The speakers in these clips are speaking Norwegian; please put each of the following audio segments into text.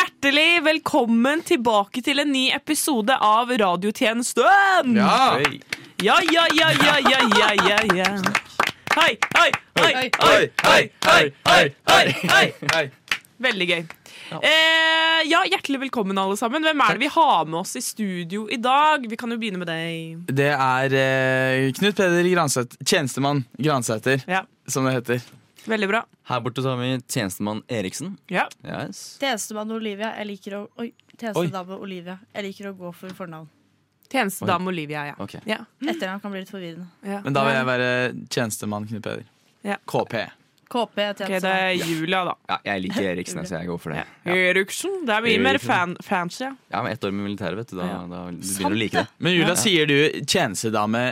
hjertelig velkommen tilbake til en ny episode av Radiotjenesten! Ja. Ja, ja, ja, ja, ja, ja, ja, ja. Hei, hei, hei, hei, hei, hei, hei, hei, hei. Veldig gøy. Eh, ja, Hjertelig velkommen, alle sammen. Hvem er det vi har med oss i studio i dag? Vi kan jo begynne med deg. Det er eh, Knut Peder Gransæter, tjenestemann Gransæter, Ja, som det heter. Veldig bra. Her borte så har vi tjenestemann Eriksen. Ja. Yes. Tjenestemann Olivia. Jeg liker å Oi, tjenestedame Olivia. Jeg liker å gå for fornavn. Tjenestedame Olivia, ja. Okay. ja. Etternavn kan bli litt forvirrende. ja. Men da vil jeg være tjenestemann Knut Peder. Ja. KP. KP okay, det er Julia, da. Ja, jeg liker Eriksen, så jeg går for det. Ja. Eriksen. Det er mye mer fan fancy. ja. Ja, men ett år med militæret, vet du. Da, Ja. da du begynner du å like det. Men Julia, sier du tjenestedame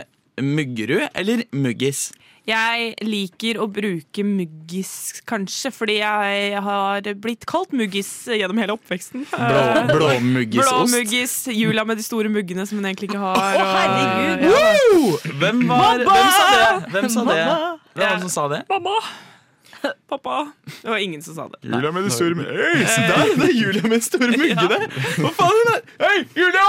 Muggerud eller Muggis? Jeg liker å bruke muggis, kanskje, fordi jeg har blitt kalt muggis gjennom hele oppveksten. Blå, Eh, Blå Blåmuggis, jula med de store muggene som hun egentlig ikke har. Å, herregud. ja. Hvem, var, hvem sa det? Hvem sa det? Hvem var det som sa det? Mamma! Pappa. Det var ingen som sa det. Julia med de store muggene. Hei, se der! Det er Julia med de store muggene. Hva faen er det? Hei, Julia!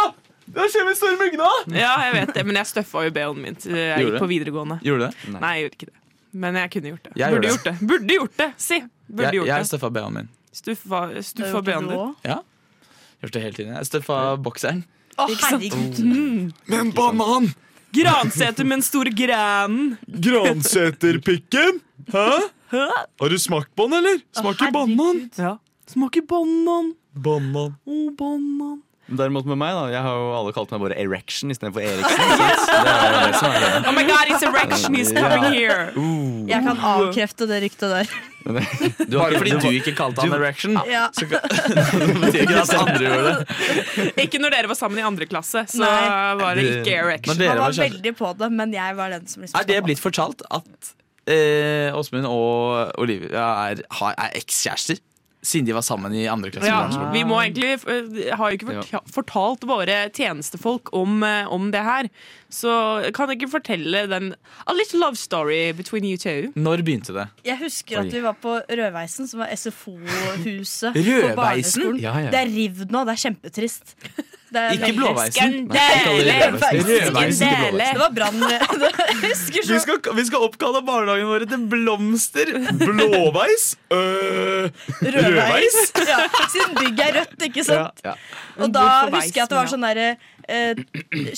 Ser vi de store! Ja, jeg vet det, men jeg støffa jo BH-en min. Jeg gikk på videregående. Gjorde du det? Nei, jeg gjorde ikke det. Men jeg kunne gjort det. Jeg Burde gjort det. Burde gjort det, si! Burde Jeg, gjort jeg det. støffa BH-en min. Stuffa, stuffa det BH-en du din. Ja. Gjort det hele tiden. Jeg støffa bokseren. Å, herregud. Med en banan! Granseter med den store granen. Granseterpikken? Hæ? Har du smakt på den, eller? Smaker banan. Ja. Smaker banan. Banan. Å, banan. Derimot med meg, da. Jeg har jo alle kalt meg bare Erection istedenfor Eriksen. Det er det som er Oh my god, it's erection is coming here. Jeg kan avkrefte det ryktet der. Du har Bare fordi du ikke kalte han Erection, Ja. så kan- betyr ikke at andre gjorde det. Ikke når dere var sammen i andre klasse, så Nei. var det ikke erection. Han var var veldig på det, men jeg var den som liksom Er det blitt fortalt at eh, Åsmund og Olivia er, er ekskjærester? Siden de var sammen i andre klasse? Ja, vi må egentlig eh, har jo ikke fortalt våre tjenestefolk om, eh, om det her. Så kan jeg ikke fortelle den A little love story between you two? Når begynte det? Jeg husker at vi var på Rødveisen, som var SFO-huset. Rødveisen? på barneskolen. Ja, ja. Det er rivd nå, det er kjempetrist. Det Ikke Blåveisen? Skandale! Det var brann Vi skal, vi skal oppkalle barnehagen vår til Blomster. Blåveis? Øh, Rødveis. Ja, siden bygget er rødt, ikke sant? Ja. Og da husker jeg at det var sånn derre eh,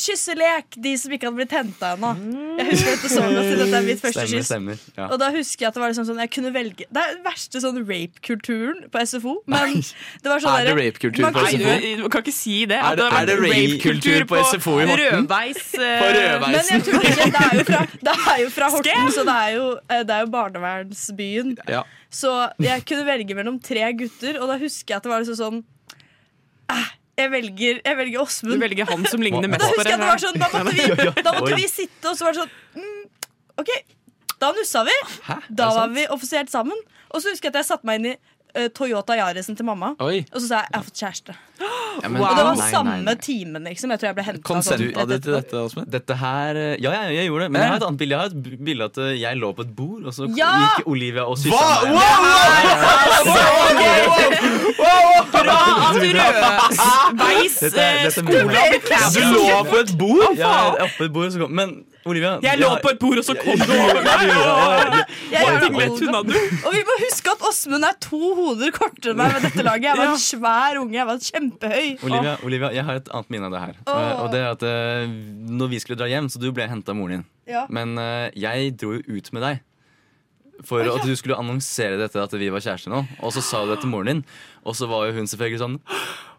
kysselek, de som ikke hadde blitt henta ennå. Jeg husker dette så godt, siden dette er mitt første Stemmer, kyss. stemmer. Ja. Og da husker jeg at det var liksom sånn Jeg kunne velge Det er den verste sånn rape-kulturen på SFO. Men det var sånn Er det rape-kultur på SFO? du, du kan ikke si det. Er det- At er det rape-kultur på SFO i Horten? Rødveis. Uh, På Rødveis. Men jeg tror ikke, det er jo fra, det er jo fra Horten, Skam! så det er jo, eh, det er jo barnevernsbyen. Ja. Så jeg kunne velge mellom tre gutter, og da husker jeg at det var liksom sånn eh, jeg, velger, jeg velger Du velger han som ligner mest på deg? sånn, da måtte vi, da måtte vi sitte, og så var det sånn mm, OK, da nussa vi. Hæ? Da var vi offisielt sammen. Og så husker jeg at jeg satte meg inn i eh, Toyota Yarisen til mamma. Oi. Og så sa jeg jeg har fått kjæreste. Ja, men- Wow. Og det var Nei, samme nei. timen, liksom. Jeg tror jeg ble henta Konsenta du til dette, Åsmund? Dette her eh, Ja, jeg, jeg gjorde det. Men jeg har et annet bilde. Jeg har et bilde at eh, jeg lå på et bord, og så Ja! gikk Olivia og kyssa Hva? meg. Bra at du eh, dette- skole Du lå på et bord? Ja, er oppe på et bord, så kom Men Olivia Jeg lå på et bord, og så kom du over meg. Og vi må huske at Åsmund er to hoder kortere enn meg ved dette laget. Jeg var en svær unge. Jeg var kjempehøy. Olivia, Olivia, jeg har et annet minne av det her. Eh, Og det er at eh, Når vi skulle dra hjem, så du ble henta av moren din. Ja. Men eh, jeg dro jo ut med deg. For at du skulle annonsere dette at vi var kjærester nå. Og så sa du det til moren din, og så var jo hun selvfølgelig sånn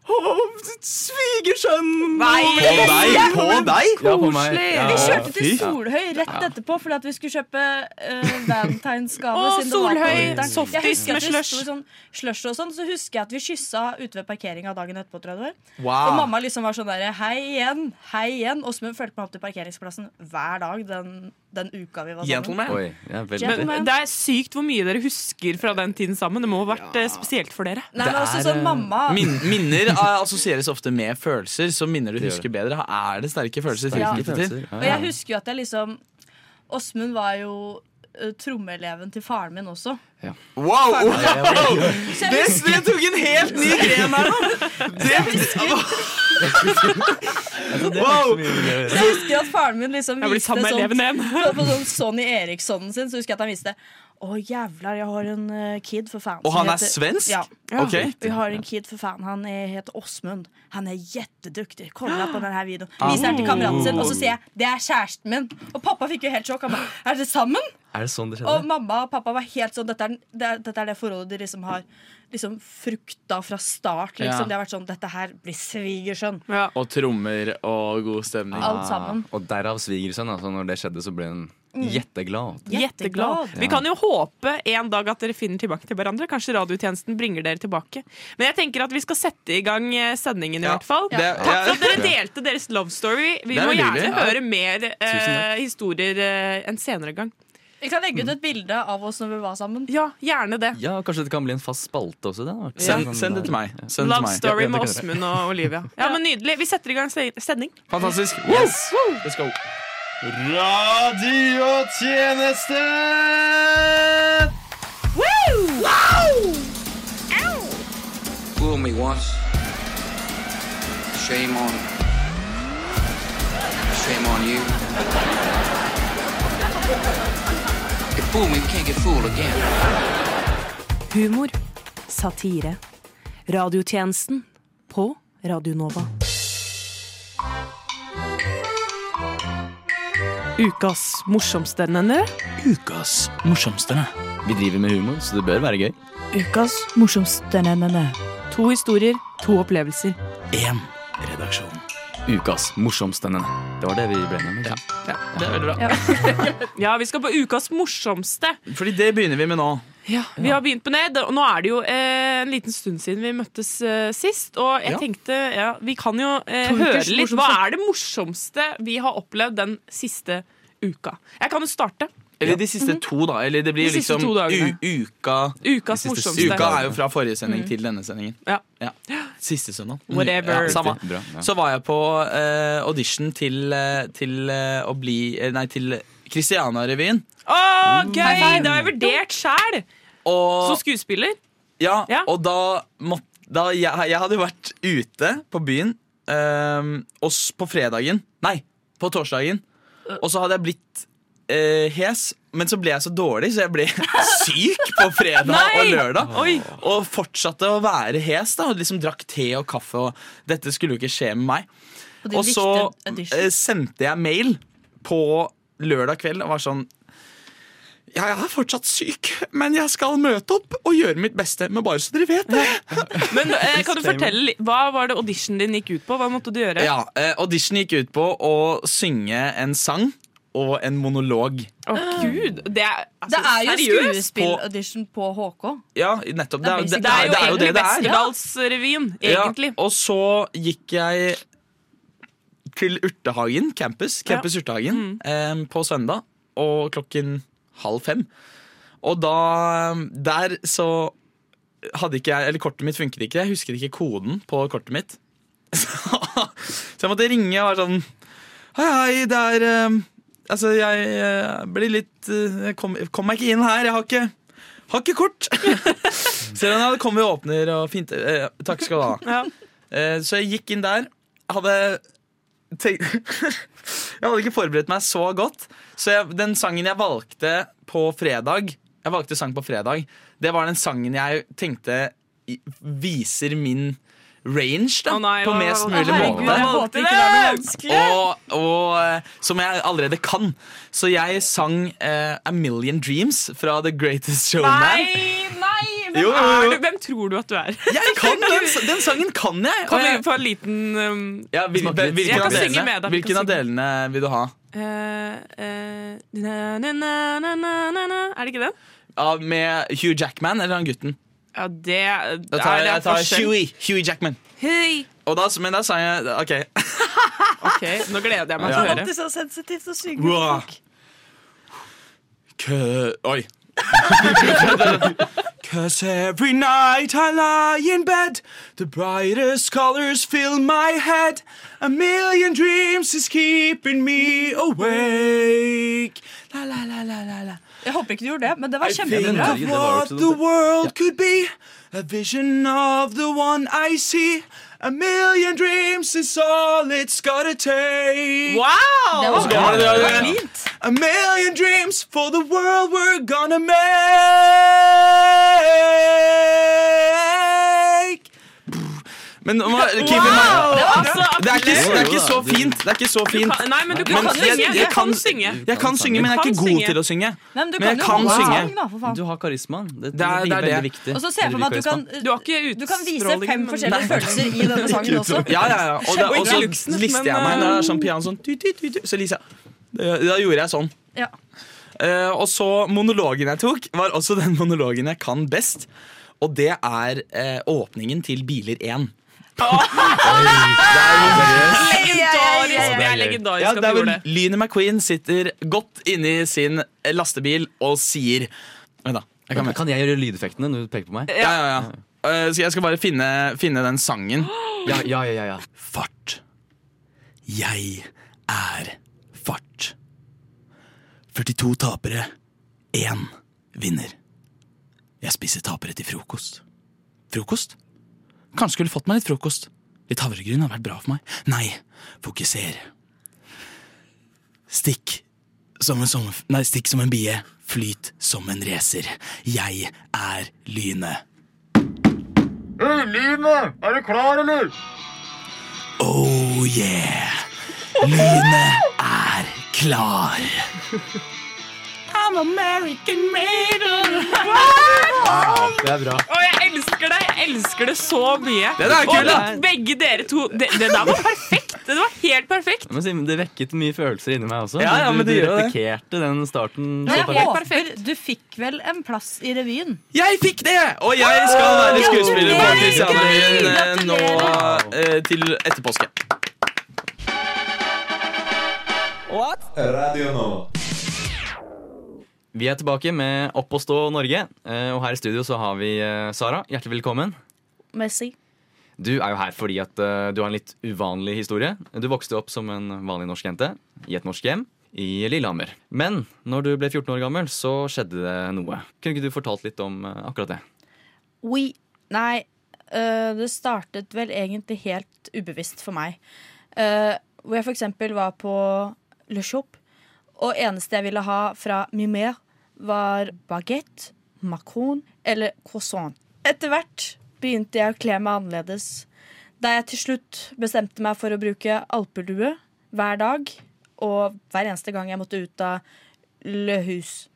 Åh, svigersønn! Nei. På deg? På deg? Ja, på meg. Ja, Vi kjørte til Solhøy rett etterpå fordi at vi skulle kjøpe uh, valentinsgave. Det var på Solhøy, softis med slush. Sånn, slush og sånn, så husker jeg at vi kyssa ute ved parkeringa dagen etterpå. Tror jeg det. Og mamma liksom var sånn der Hei igjen, hei igjen. Åsmund fulgte meg opp til parkeringsplassen hver dag den, den uka vi var sammen. Oi, ja. Gentleman. Men det er sykt hvor mye dere husker fra den tiden sammen. Det må ha vært ja. spesielt for dere. Nei, men også er, sånn eh, mamma Min, minner eh, assosieres ofte med følelser, så minner du husker bedre. Er det sterke følelser? Ja. Og jeg husker jo at jeg liksom Åsmund var jo trommeeleven til faren min også. Wow! wow. Det, det tok en helt ny gren her nå! Wow! så jeg husker at faren min liksom viste sånn, på, på sånn Sonny Erikssonen sin, så husker jeg at han viste Å, jævlar, jeg har en uh, kid for faen. Og han er svensk? Ja. Ok. Vi har en kid for fan. Han er, heter Åsmund. Han er jätteduktig. Kolla på denne videoen. Ah. Viser den til kameraten sin, og så sier jeg det er kjæresten min. Og pappa fikk jo helt sjokk. Han ba, er dere sammen? Er det sånn det Og skjedde? mamma og pappa var helt sånn Dette er, det, er- dette er det forholdet de liksom har liksom frukta fra start. Liksom. Ja. Det har vært sånn Dette her blir svigersønn. Ja. Og trommer og god stemning. Alt sammen. Og derav svigersønn. Altså, når det skjedde, så ble hun Mm. jetteglad. Jetteglad. Vi kan jo håpe en dag at dere finner tilbake til hverandre. Kanskje radiotjenesten bringer dere tilbake. Men jeg tenker at vi skal sette i gang eh, sendingen i Ja. hvert fall. Det- Takk for at dere delte deres love story. Vi må gjerne. Ja. høre mer eh, historier eh, en senere gang. Vi kan legge ut et bilde av oss når vi var sammen. Ja, gjerne det. Ja, Kanskje det kan bli en fast spalte også? Det. Send, send det til meg. Send Love til Love meg. story Ja, med. Åsmund og Olivia. Ja, men Nydelig. Vi setter i gang se- sending. Fantastisk. Yes. Let's go. Radiotjeneste! Fool me once. Shame on. Shame on you. You fool me, you can't get fooled again. Humor. Satire. Radiotjenesten på Radio Nova. Ukas morsomste, Nenne. Ukas morsomste. Vi driver med humor, så det bør være gøy. Ukas morsomste nenne. To historier, to opplevelser. Én redaksjon. Ukas morsomste. Nene. Det var det vi ble med. ikke? Ja, det er veldig bra. Ja, vi skal på ukas morsomste. Fordi det begynner vi med nå. Ja, Vi har begynt på det. Og nå er det jo eh, en liten stund siden vi møttes eh, sist. Og jeg Ja. tenkte ja, vi kan jo eh, høre litt. Hva er det morsomste vi har opplevd den siste uka? Jeg kan jo starte. Eller de siste to, da. Eller det blir De liksom u uka Ukas siste morsomste. Uka er jo fra forrige sending til denne sendingen. Ja. Ja. Siste søndag. Whatever. Ja, samme. Bra, ja. Så var jeg på eh, audition til, eh, til eh, å bli Nei, til Christiania-revyen. Å, gøy! Det har jeg vurdert sjæl. Som skuespiller. ja, Ja. og da måtte da jeg, jeg hadde vært ute på byen ehm, og på fredagen Nei, på torsdagen. Og så hadde jeg blitt eh, hes, men så ble jeg så dårlig, så jeg ble syk på fredag og lørdag. Oi. Og fortsatte å være hes. da og liksom Drakk te og kaffe, og dette skulle jo ikke skje med meg. Og Og så eh, sendte jeg mail på lørdag kveld og var sånn ja, jeg er fortsatt syk, men jeg skal møte opp og gjøre mitt beste. Men bare så dere vet det. Men eh, kan du fortelle Hva var det auditionen din gikk ut på? Hva måtte du gjøre? Ja, eh, Auditionen gikk ut på å synge en sang og en monolog. Å, gud. Det er, altså, Det er jo skuespillaudition på HK. Ja, nettopp. Det er, det, Det er det er jo egentlig det det er. Westerdalsrevyen. Egentlig. Ja, og så gikk jeg til Urtehagen campus, campus Urtehagen Mm. eh, på søndag, og klokken halv fem. Og da Der så hadde ikke jeg Eller kortet mitt funket ikke. Jeg husket ikke koden på kortet mitt. Så, så jeg måtte ringe og være sånn Hei, hei, det er eh, Altså, jeg eh, blir litt eh, Jeg kom, kom meg ikke inn her. Jeg har ikke har ikke kort! Ser du, det kommer og åpner og fint. Eh, takk skal du ha. Ja. Eh, så jeg gikk inn der. Hadde tenkt Jeg hadde ikke forberedt meg så godt. Så jeg, den sangen jeg valgte på fredag Jeg valgte sang på fredag. Det var den sangen jeg tenkte viser min range, da. oh, nei, på mest mulig herregud, måte. Jeg og eh, som jeg allerede kan. Så jeg sang uh, A Million Dreams fra The Greatest Showman. Nei, nei! Hvem, Jo, jo, jo. Er du? Hvem tror du at du er? Jeg kan den, den sangen kan jeg! Kan vi få en liten um, ja, vil, hvilken, Jeg av delene, med deg, hvilken av delene vil du ha? Uh, uh, na, na, na, na, na, na, na. Er det ikke den? Ja, med Hugh Jackman eller han gutten? Ja, det, Da tar jeg, er jeg tar Hughie, Huey, Huey Jackman. Hey. Og da, men da sa jeg OK. Ok, nå gleder jeg meg til å høre. Alltid så sensitivt å synge. Wow. Kø... Oi. Cause every night I lie in bed, the brightest colors fill my head. A million dreams is keeping me awake. La, la, la, la, la, la. Jeg håper ikke du gjorde det, men det var I think kjempebra. Var jo what the world could be A vision of the one I see A million dreams is all it's gotta take Wow! Det var Så bra. det- var fint. A million dreams for the world we're gonna make Men mind Altså, det er, ikke, det er ikke så fint. Det er ikke så fint. kan, nei, men du kan Men synge. jeg- Jeg, jeg kan kan- synge. Jeg kan synge, men jeg er ikke god synge. til å synge. Nei, men du Men jeg kan wow. synge. da. Du har karismaen. Det, Det er- det er det. viktig. Og så ser jeg for meg at du kan, Du har ikke du kan vise fem forskjellige følelser i denne sangen også. Ja, ja, ja. Og, det, Og så lister jeg meg når det er eh, sånn piano sånn. Så liser jeg da, da gjorde jeg sånn. Ja. Uh, og så monologen jeg tok, var også den monologen jeg kan best. Og det er uh, åpningen til Biler 1. Legendarisk. Er at det du vel gjorde det. Lynet McQueen sitter godt inni sin lastebil og sier Vent, da. Jeg kan, Kan jeg gjøre lydeffektene når du peker på meg? ja, ja, ja. Eh, så jeg skal bare finne, finne den sangen. Ja, ja, ja, ja, ja. Fart. Jeg er fart. 42 tapere, én vinner. Jeg spiser tapere til frokost. Frokost? Kanskje skulle fått meg litt frokost. Litt havregryn hadde vært bra for meg. Nei, fokuser. Stikk som en, sommer, nei, stikk som en bie, flyt som en racer. Jeg er lynet. Oh yeah! Lynet er klar. I'm American made Det er bra. Og jeg elsker det! Jeg elsker det så mye. Den er kul, Og. Begge dere to Det, det der var perfekt! Det var helt perfekt. Men Simen, det vekket mye følelser inni meg også. Ja, ja, men du, du replikerte den starten. Men så jeg perfekt. perfekt. Du fikk vel en plass i revyen? Jeg fikk det! Og jeg skal være skuespiller på! Eh, nå eh, til etter påske. Radio Nova. Vi er tilbake med Opp og stå Norge. eh, Og her i studio så har vi eh, Sara. Hjertelig velkommen. Merci. Du er jo her fordi at eh, du har en litt uvanlig historie. Du vokste opp som en vanlig norsk jente i et norsk hjem i Lillehammer. Men når du ble 14 år gammel, så skjedde det noe. Kunne ikke du fortalt litt om akkurat det? Oui. Nei, det startet vel egentlig helt ubevisst for meg. Hvor jeg for eksempel var på Le Shop, og eneste jeg ville ha fra Mimer, var baguette, macron eller croissant. Etter hvert begynte jeg å kle meg annerledes. Da jeg til slutt bestemte meg for å bruke alpelue hver dag, og hver eneste gang jeg måtte ut av Le Hus,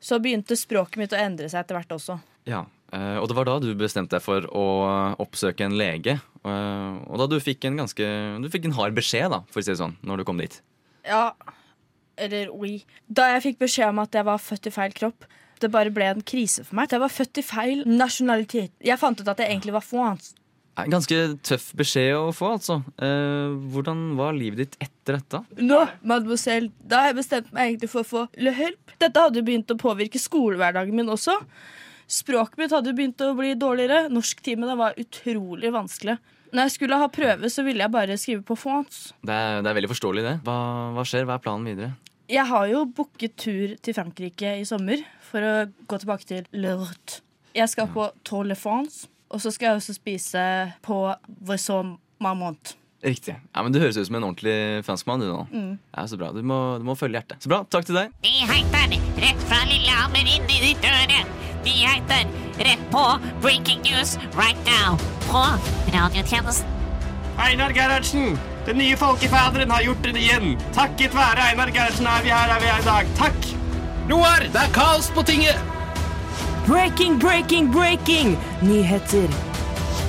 så begynte språket mitt å endre seg etter hvert også. Ja, eh, Og det var da du bestemte deg for å oppsøke en lege. eh, Og da du fikk en ganske Du fikk en hard beskjed, da, for å si det sånn, når du kom dit. Ja, eller oui. Da jeg fikk beskjed om at jeg var født i feil kropp, det bare ble en krise for meg. Jeg var født i feil nasjonalitet. Jeg fant ut at jeg egentlig var fransk. Ganske tøff beskjed å få, altså. Eh, hvordan var livet ditt etter dette? Nå, mademoiselle, da har jeg bestemt meg egentlig for å få le help. Dette hadde jo begynt å påvirke skolehverdagen min også. Språket mitt hadde jo begynt å bli dårligere. Norsktimene var utrolig vanskelig. Når jeg skulle ha prøve, så ville jeg bare skrive på fonts. Det det er veldig forståelig, det. Hva, hva skjer? Hva er planen videre? Jeg har jo booket tur til Frankrike i sommer for å gå tilbake til Le Route. Jeg skal på Tour de France, og så skal jeg også spise på Voisson Marmont. Riktig. Ja, men Du høres ut som en ordentlig franskmann. Du nå. Ja, så bra. Du må, du må følge hjertet. Så bra. Takk til deg. De heter rett fra Lillehammer inn i ditt øre. heter rett på Breaking News right now på radiotjenesten. Einar Gerhardsen, den nye folkefaderen, har gjort det igjen. Takket være Einar Gerhardsen er vi her, er vi er i dag. Takk! Roar, det er kaos på tinget! Breaking, breaking, breaking! Nyheter.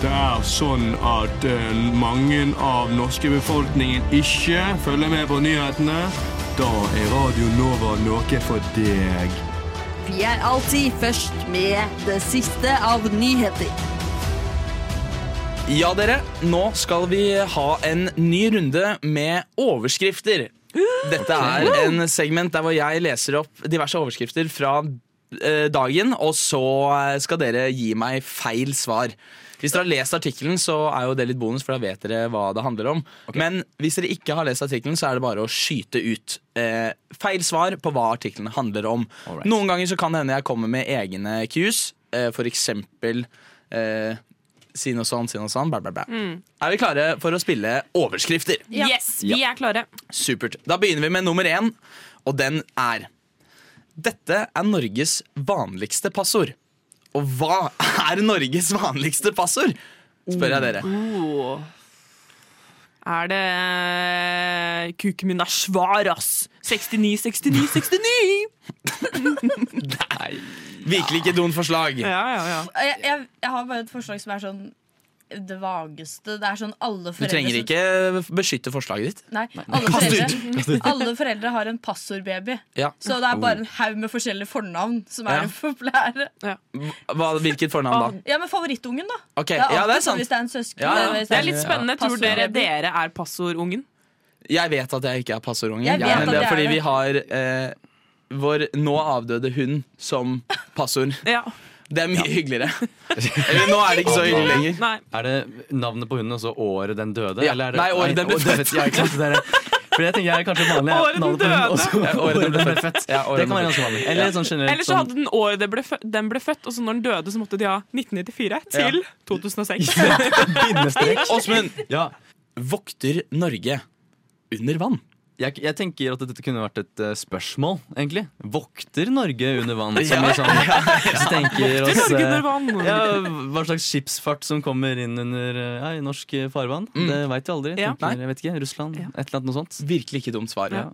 Det er sånn at uh, mange av norske befolkningen ikke følger med på nyhetene. Da er Radio Nova noe for deg. Vi er alltid først med det siste av nyheter. Ja, dere. Nå skal vi ha en ny runde med overskrifter. Dette er en segment der hvor jeg leser opp diverse overskrifter fra eh, dagen, og så eh, skal dere gi meg feil svar. Hvis dere har lest artikkelen, så er jo det litt bonus, for da vet dere hva det handler om. Men hvis dere ikke har lest artikkelen, så er det bare å skyte ut eh, feil svar på hva artikkelen handler om. Alright. Noen ganger så kan det hende jeg kommer med egne cues, eh, for eksempel eh, si noe sånn, si noe sånn, bla, bla, bla. Er vi klare for å spille overskrifter? Yes, vi er klare. Supert. Da begynner vi med nummer én, og den er Dette er Norges vanligste passord. Og hva er Norges vanligste passord? Spør jeg dere. Oh. Er det eh, Kuken min er svar, ass! 69, 69, 69! Virkelig ikke noen forslag. Ja, ja, ja. Jeg, jeg, jeg har bare et forslag som er sånn det vageste. Det er sånn alle Du trenger ikke beskytte forslaget ditt. Nei, alle foreldre, alle foreldre har en passordbaby. Ja. Så det er bare en haug med forskjellige fornavn som er Ja. populære. Hva, hvilket fornavn da? Ja, men favorittungen, da. Okay. Det er ja, det er sånn sant. hvis det er en søsken. Ja, ja. Det er litt spennende. Tror dere dere er passordungen? Jeg vet at jeg ikke er passordungen, Jeg vet men at det er jeg er fordi det. vi har eh, vår nå avdøde hund som passord. Ja. Det er mye hyggeligere. Eller nå er det ikke så hyggelig lenger. Nei. Er det navnet på hunden og så året den døde? Ja. Eller er det, Nei, året den ble født. Ja, ikke sant, det er- For jeg tenker jeg er kanskje vanlig Året den døde! på og så Ja, året den ble født. Ja, året Det kan være ganske vanlig. Eller sånn generelt Eller så hadde den året den ble født, den ble født, og så når den døde, så måtte de ha 1994 til 2006. bindestrek. Åsmund, Ja. vokter Norge under vann? Jeg, jeg tenker at dette kunne vært et uh, spørsmål, egentlig. Vokter Norge under vann? Ja. Som vi sånn, ja, ja. Vokter oss Norge under eh, vann. ja, Hva slags skipsfart som kommer inn under eh, ja, i norsk farvann? Mm. Det veit vi aldri. Ja. Tenker, jeg vet ikke, Russland? Ja. Et eller annet noe sånt. Virkelig ikke dumt svar. Ja.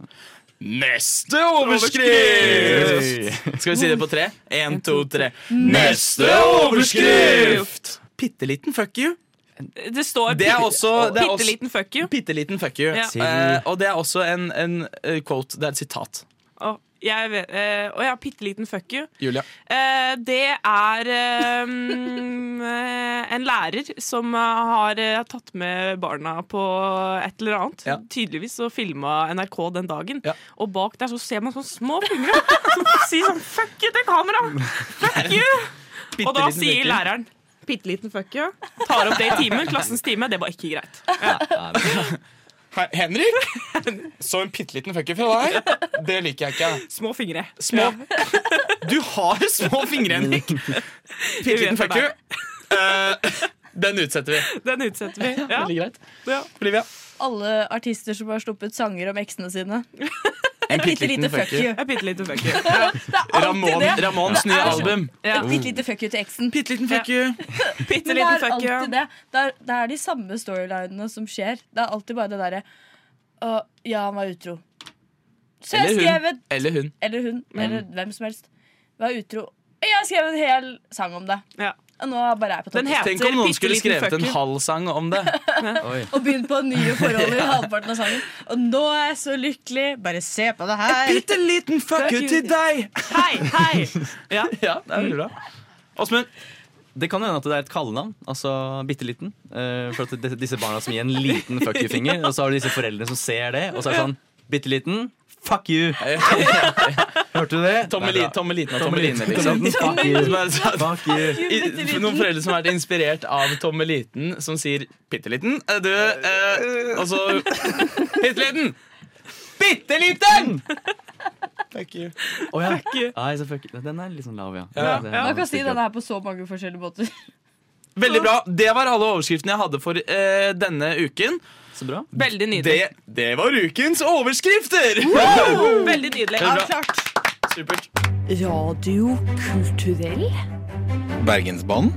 Neste overskrift! Skal vi si det på tre? Én, to, tre. Neste overskrift! Bitte liten fuck you. Det står Det er også- det er også- bitte liten fuck you. Bitte liten fuck you. Ja. Uh, og det er også en, en eh, quote. Det er et sitat. Å, eh, å ja, bitte liten fuck you. Julia. Det er um, en lærer som har tatt med barna på et eller annet. Ja. Tydeligvis så filma NRK den dagen. Ja. Og bak der så ser man sånne små fingre som sier sånn 'fuck you' til kamera! Fuck you! Og da sier læreren bitte liten fuck you. Tar opp det i timen, klassens time. Det var ikke greit. Ja. Henrik? Så en bitte liten fuck you fra deg? Det liker jeg ikke. Små fingre. Små Du har små fingre, Henrik! Bitte liten fuck you. Eh, den utsetter vi. Den utsetter vi. Ja. Veldig greit. Ja. Olivia. Alle artister som har sluppet sanger om eksene sine. En Bitte lite fuck you. En bitte lite fuck you. Ramon, Ramons nye album. Ja. Et bitte lite fuck you til eksen. Bitte liten fuck you. Bitte Men det liten er fuck you. alltid det. Det er, det er de samme storylinene som skjer. Det er alltid bare det derre «Å, Ja, han var utro. Så jeg Eller skrev hun. et Eller hun. Eller hun. Eller hvem som helst. Var utro. Jeg skrev en hel sang om det. Ja. Og nå bare er jeg på Den toppen. heter Tenk om noen skulle skrevet en halv sang om det. Og begynt på nye forhold i halvparten av sangen. Og nå er jeg så lykkelig. Bare se på det her. Bitte liten fuck you til deg! Hei, hei! Ja. Ja, det er veldig bra. Åsmund. Det kan hende at det er et kallenavn. Altså bitte liten. Uh, for at det, disse barna som gir en liten fuck you-finger, og så har du disse foreldrene som ser det, og så er det sånn bitte liten. Fuck you! Hørte du det? Tommeli, Tommeliten og Tommeliten. Tommeline, liksom. Fuck you. Som sånn- Fuck you. I- Noen foreldre som har vært inspirert av Tommeliten, som sier 'bitte liten'. Du, eh, og så Bitte liten! Bitte liten! Fuck you. Oh, ja. Nei, så fuck you. Den er litt sånn lav, ja. Ja. ja. Man kan si denne her på så mange forskjellige måter. Veldig bra. Det var alle overskriftene jeg hadde for eh, denne uken. Så bra. Veldig nydelig. Det, det var ukens overskrifter! Veldig nydelig. Ja, Ja, klart. Supert. Radio kulturell? Bergensbanen?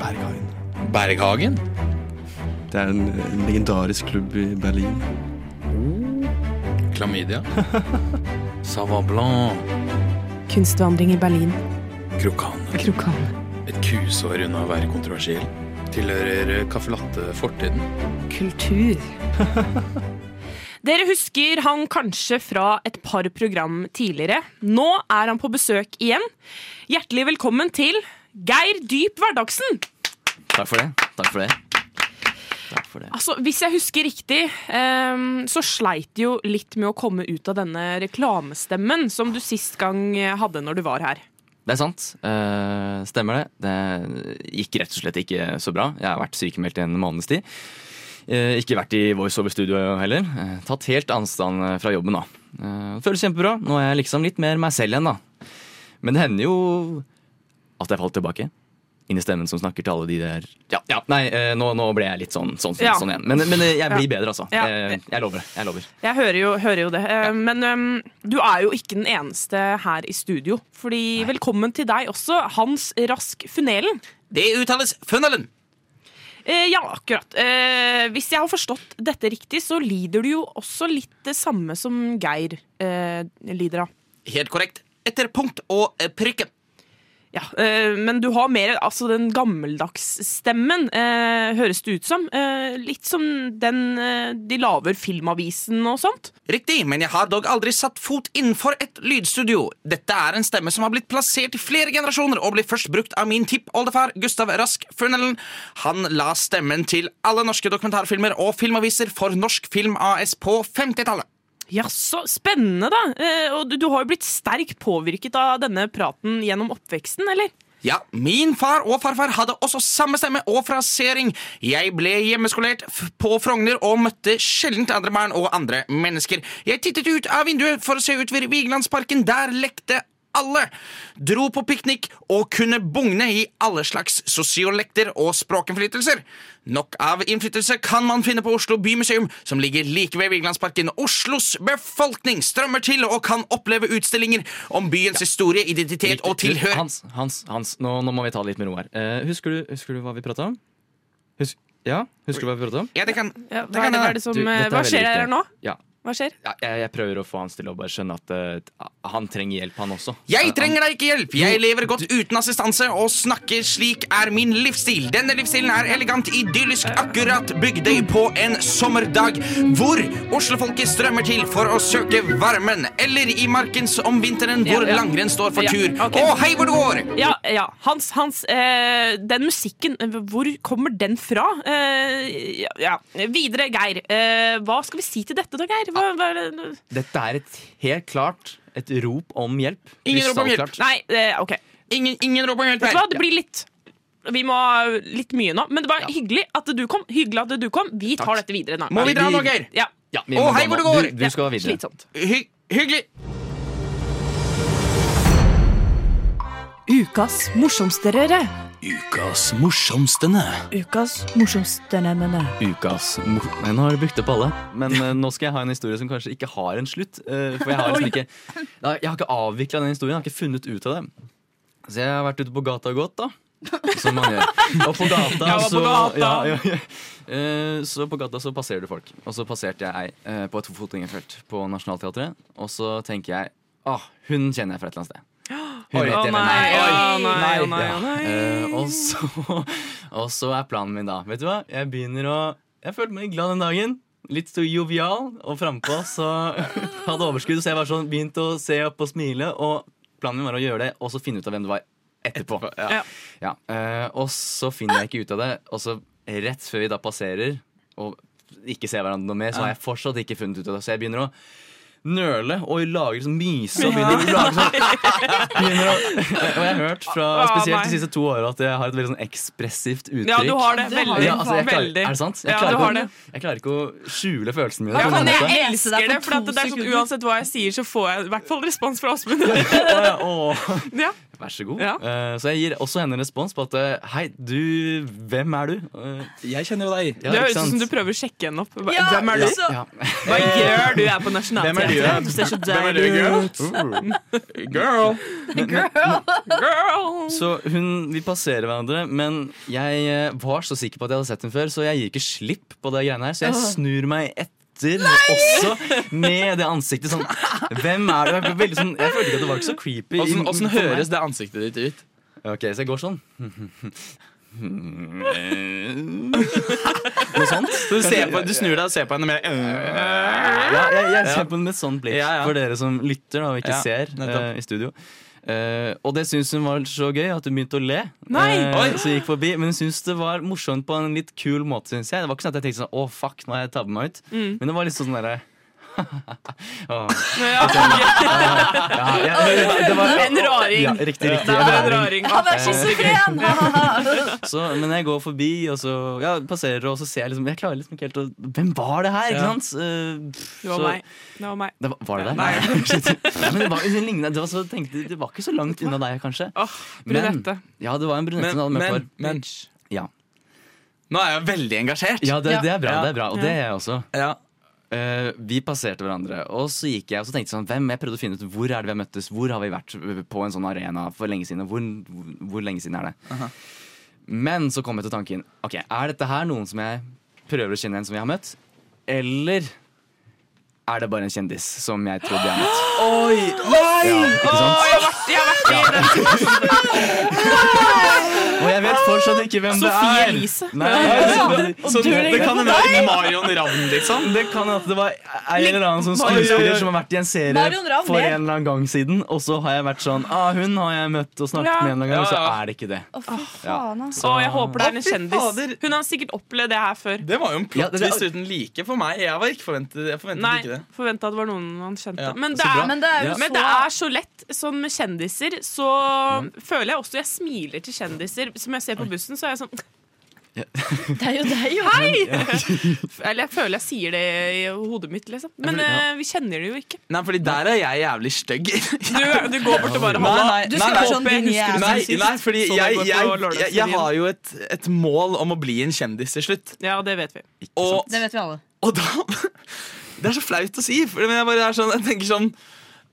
Berghagen. Berghagen? Det er en en legendarisk klubb i Berlin. Klamydia? Savablan Kunstvandring i Berlin. Krokan? Krokan. Et kusår unna å være kontroversiell. Tilhører caffè latte fortiden. Kultur. Dere husker han kanskje fra et par program tidligere. Nå er han på besøk igjen. Hjertelig velkommen til Geir Dyp Hverdagsen. Takk for det. Takk for det. Takk for det. Altså, Hvis jeg husker riktig, ehm, så sleit du jo litt med å komme ut av denne reklamestemmen som du sist gang hadde når du var her. Det er sant. Uh, stemmer det. Det gikk rett og slett ikke så bra. Jeg har vært sykemeldt i en måneds tid. Uh, ikke vært i voiceover-studio heller. Uh, tatt helt avstand eh, fra jobben, da. Det føles kjempebra. Nå er jeg liksom litt mer meg selv igjen, da. Men det hender jo at jeg falt tilbake. Inn i stemmen som snakker til alle de der Ja, ja nei, eh, nå, nå ble jeg litt sånn, sånn, sånn, Ja. sånn igjen. Men, men eh, jeg blir Ja. bedre, altså. Ja. Jeg, jeg lover. Jeg lover. Jeg hører jo, hører jo det. Eh, Men um, du er jo ikke den eneste her i studio. Fordi Velkommen til deg også, Hans Rask Funelen. Det uttales funnelen. Eh, ja, akkurat. Eh, hvis jeg har forstått dette riktig, så lider du jo også litt det samme som Geir eh, lider av. Helt korrekt. Etter punkt og eh, prikke. Ja, eh, Men du har mer altså den gammeldagsstemmen, eh, høres det ut som. Eh, litt som den eh, de lager filmavisen og sånt. Riktig, men jeg har dog aldri satt fot innenfor et lydstudio. Dette er en stemme som har blitt plassert i flere generasjoner og ble først brukt av min tippoldefar Gustav Rask Funnelen. Han la stemmen til alle norske dokumentarfilmer og filmaviser for Norsk Film AS på 50-tallet. Jaså, spennende, da. Eh, og du, har jo blitt sterkt påvirket av denne praten gjennom oppveksten, eller? Ja, min far og farfar hadde også samme stemme og frasering. Jeg ble hjemmeskolert på Frogner og møtte sjeldent andre barn og andre mennesker. Jeg tittet ut av vinduet for å se utover Vigelandsparken. Der lekte alle. Dro på piknik og kunne bugne i alle slags sosiolekter og språkinnflytelser. Nok av innflytelse kan man finne på Oslo Bymuseum, som ligger like ved Vigelandsparken. Oslos befolkning strømmer til og kan oppleve utstillinger om byens historie, identitet og tilhør. Hans, Hans, Hans nå, nå må vi ta det litt med ro her. Uh, husker, du, husker du hva vi prata om? Husk, ja, husker du hva vi prata om? Ja, det kan, Ja, det hva, kan er det, hva, er det som, Du, eh, hva skjer her nå? Ja. Hva skjer? Ja, jeg, jeg prøver å få Hans til å bare skjønne at uh, han trenger hjelp, han også. Jeg trenger deg ikke hjelp. Jeg lever godt uten assistanse og snakker slik er min livsstil. Denne livsstilen er elegant, idyllisk, akkurat Bygdøy på en sommerdag hvor Oslofolket strømmer til for å søke varmen. Eller i markens om vinteren hvor Ja, ja. langrenn står for Ja, tur. ok. Å, hei hvor du går! Ja, ja. Hans, Hans eh, den musikken, hvor kommer den fra? Eh, ja, ja. Videre, Geir. Eh, hva skal vi si til dette, da, Geir? Hva, hva er det? Dette er et helt klart et rop om hjelp. Ingen rop om hjelp. Nei, eh, OK. Ingen, ingen rop om hjelp Vet du hva, her. det blir litt Vi må litt mye nå, men det var hyggelig at du kom. Hyggelig at du kom. Vi tar dette videre nå. Må vi dra nå, Geir? Ja. Ja, Å, hei, hvor det går! Du, du skal videre. Slitsomt. Hy hyggelig. Ukas morsomste røre. Ukas morsomstene. Ukas morsomstene nemmene. Ukas mor... Nei, Nå har du brukt opp alle. Men uh, nå skal jeg ha en historie som kanskje ikke har en slutt. Uh, for jeg har liksom ikke Nei, Jeg har ikke avvikla den historien. Jeg har ikke funnet ut av det. Så jeg har vært ute på gata og gått, da. Som man gjør. Og på gata, Jeg var på så gata. Ja, ja, ja. Eh, Så på gata så passerer du folk. Og så passerte jeg ei på et fotgjengerfelt på Nationaltheatret. Og så tenker jeg ah, hun kjenner jeg fra et eller annet sted. Å nei, å nei, å nei, Ja. å nei. Eh, og, så, og så er planen min da Vet du hva? Jeg begynner å Jeg følte meg glad den dagen. Litt så jovial og frampå. Så hadde overskudd, så jeg var sånn begynte å se opp og smile. Og planen min var å gjøre det, og så finne ut av hvem det var etterpå. Ja. Ja, Uh, og så finner jeg ikke ut av det. Og så rett før vi da passerer og ikke ser hverandre noe mer, så har jeg fortsatt ikke funnet ut av det. Så jeg begynner å nøle og lager sånn myse og begynner å lage sånn begynner å, Og jeg har hørt fra spesielt de siste to åra at jeg har et veldig sånn ekspressivt uttrykk. Ja, du har det. Veldig. Ja, altså, jeg klarer, er det sant? Jeg, Ja, klarer du ikke har å, det. jeg klarer ikke å skjule følelsene mine. Ja, men en jeg elsker det, for det er sånn, uansett hva jeg sier, så får jeg i hvert fall respons fra Åsmund. Å, ja, ja. Vær så god. Ja. Uh, så jeg gir også henne en respons på at eh, Hei, du, hvem er du? Uh, Jeg kjenner jo deg. ja, det høres ut som du prøver å sjekke henne opp. Hva- Ja, Hvem er du? så- ja. Hva gjør du her på er du? Nationaltheatret? Du ser så Hvem er du, deilig girl? ut. Girl. Girl! Så hun, vi passerer hverandre, men jeg var så sikker på at jeg hadde sett henne før, så jeg gir ikke slipp på det greiene her. Så jeg snur meg etter også med det ansiktet sånn Hvem er du? Jeg, veldig sånn, jeg følte ikke at det var ikke så creepy. Åssen høres det ansiktet ditt ut? Ok, så jeg går sånn. Noe sånt. Så du, ser på, du snur deg og ser på henne med Ja, jeg, jeg ser på henne med et sånt blikk Ja, ja. for dere som lytter da, og ikke Ja, ser eh, i studio. Eh, og det syntes hun var så gøy at hun begynte å le. Nei! Eh, så gikk forbi Men hun syntes det var morsomt på en litt kul måte. Synes jeg Det var ikke sånn at jeg tenkte sånn Å, fuck, nå har jeg tabbet meg ut. Mm. Men det var litt sånn derre Åh. Ja, Ja, ja, det var, En raring. Ja, riktig, riktig. En raring. Han er schizofren! Så, men jeg går forbi, og så ja, passerer, og så ser jeg liksom Jeg klarer liksom ikke helt å Hvem var det her? Ikke sant? Eh, Det var meg. Det var meg. Det var, var det der? Nei. men det var, det, lignet, det, var så, tenkte, det var ikke så langt unna deg, kanskje. Åh, brunette. ja, det var en brunette Men, møtt men, men Ja, Nå er jeg veldig engasjert. ja, det, det er bra, det er bra. Og det er jeg også. Ja. Eh, vi passerte hverandre, og så gikk jeg og så tenkte sånn, hvem jeg prøvde å finne ut hvor er det vi har møttes, hvor har vi vært på en sånn arena for lenge siden, hvor, hvor, hvor lenge siden er det? Men så kom jeg til tanken, ok, er dette her noen som jeg prøver å kjenne igjen som jeg har møtt, eller er det bare en kjendis som jeg trodde jeg har møtt? Oi! Ja, ikke sant? Åh, jeg har vært, jeg har vært i den Og jeg vet fortsatt ikke hvem Sofie det er. Elise. Nei, det, Så det, det kan hende være Marion Ravn, liksom. det kan hende at det var en eller annen sånn skuespiller som har vært i en serie for en eller annen gang siden, og så har jeg vært sånn ah, Hun har jeg møtt og snakket med en eller annen gang, og så er det ikke det. Å, fy faen, ass. Å, jeg håper det er en kjendis. Hun har sikkert opplevd det her før. Det var jo en plott-twist uten like for meg. Jeg var ikke forventet, jeg forventet Nei, ikke det. forventa at det var noen man kjente. Ja, men, det er, Men det er jo så men det er så lett. Sånn med kjendiser så Mm. føler jeg også Jeg smiler til kjendiser som jeg ser på bussen. Så er jeg sånn Det er jo deg, jo. Hei! Eller jeg føler jeg sier det i hodet mitt, liksom. Men Ja. eh, vi kjenner det jo ikke. Nei, fordi der er jeg jævlig stygg. Du, du går bort og bare Nei, Halla. nei, Du nei, skal nei, sånn din Nei, nei, fordi jeg, jeg, jeg, jeg har jo et, et mål om å bli en kjendis til slutt. Ja, det vet vi. Og, Det vet vi alle. og da Det er så flaut å si, for jeg, bare er sånn, jeg tenker sånn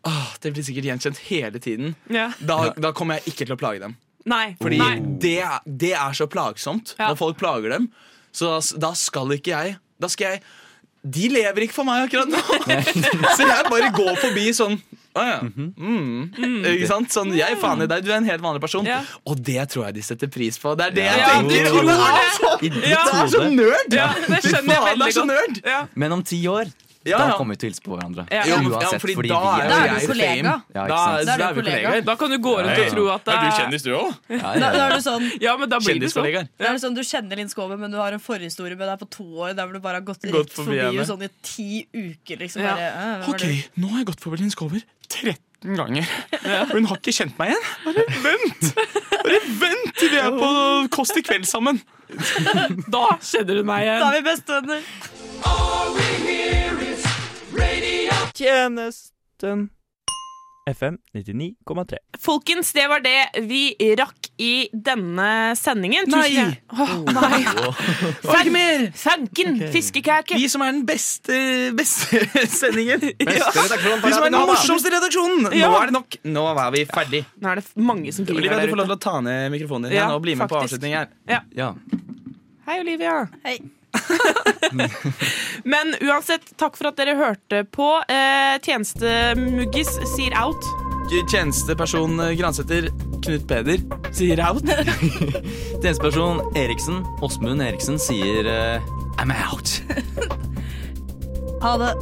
Åh, Det blir sikkert gjenkjent hele tiden. Ja. Da, da kommer jeg ikke til å plage dem. Nei. Fordi nei. det, er- det er så plagsomt Ja. når folk plager dem. Så da, da skal ikke jeg Da skal jeg De lever ikke for meg akkurat nå! så jeg bare går forbi sånn Å ja. Mm. Ikke sant? Sånn, jeg faen i deg, du er en helt vanlig person. Ja. Og det tror jeg de setter pris på. Det er det jeg Ja, tenker! de Og det er så, det er så nerd! Ja, det skjønner jeg veldig godt. Ja. Men om ti år, Ja, da kommer vi til å hilse på hverandre. Ja. Ja, Uansett, fordi fordi da vi er er Da er du kollega. Ja, ikke Da, sant? Da er du vi kollega. kollegaer. Da kan du gå rundt og tro at det Er du kjendis, du òg? Ja, Da, ja. da er du sånn Ja, men da blir det sånn. Kjendiskollegaer. Da er sånn, Du kjenner Linn Skåber, men du har en forhistorie med deg på to år der hvor du bare har gått, Gått rett forbi forbi henne. henne sånn i ti uker. liksom Ja. bare, «Øh, hvem er Ok, du?» nå har jeg gått forbi Linn Skåber 13 ganger. Hun har ikke kjent meg igjen. Bare vent! Bare vent til vi er på Kåss til kveld sammen. Da kjenner du meg igjen. Da er vi bestevenner. Tjenesten FM 99,3. Folkens, det var det vi rakk i denne sendingen. Tusen Nei. hjer- Åh, nei. Ikke mer! Fanken fiskekake. Vi som er den beste, beste sendingen. Beste Vi som er den morsomste redaksjonen. Nå er det nok. Nå er vi ferdig. Nå er det mange som griner Olivia, du der får lov til å ta ned mikrofonen din Ja, og bli med på faktisk. avslutning her. Ja. Hei, Olivia. Hei. Men uansett, takk for at dere hørte på. Eh, Tjenestemuggis sier out. Tjenesteperson eh, Gransæter, Knut Peder, sier out. Tjenesteperson Eriksen, Åsmund Eriksen, sier eh, I'm out. Ha det.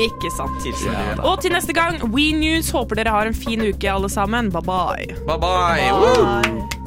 Ikke sant. Ja. Og til neste gang, We News håper dere har en fin uke, alle sammen. Bye bye.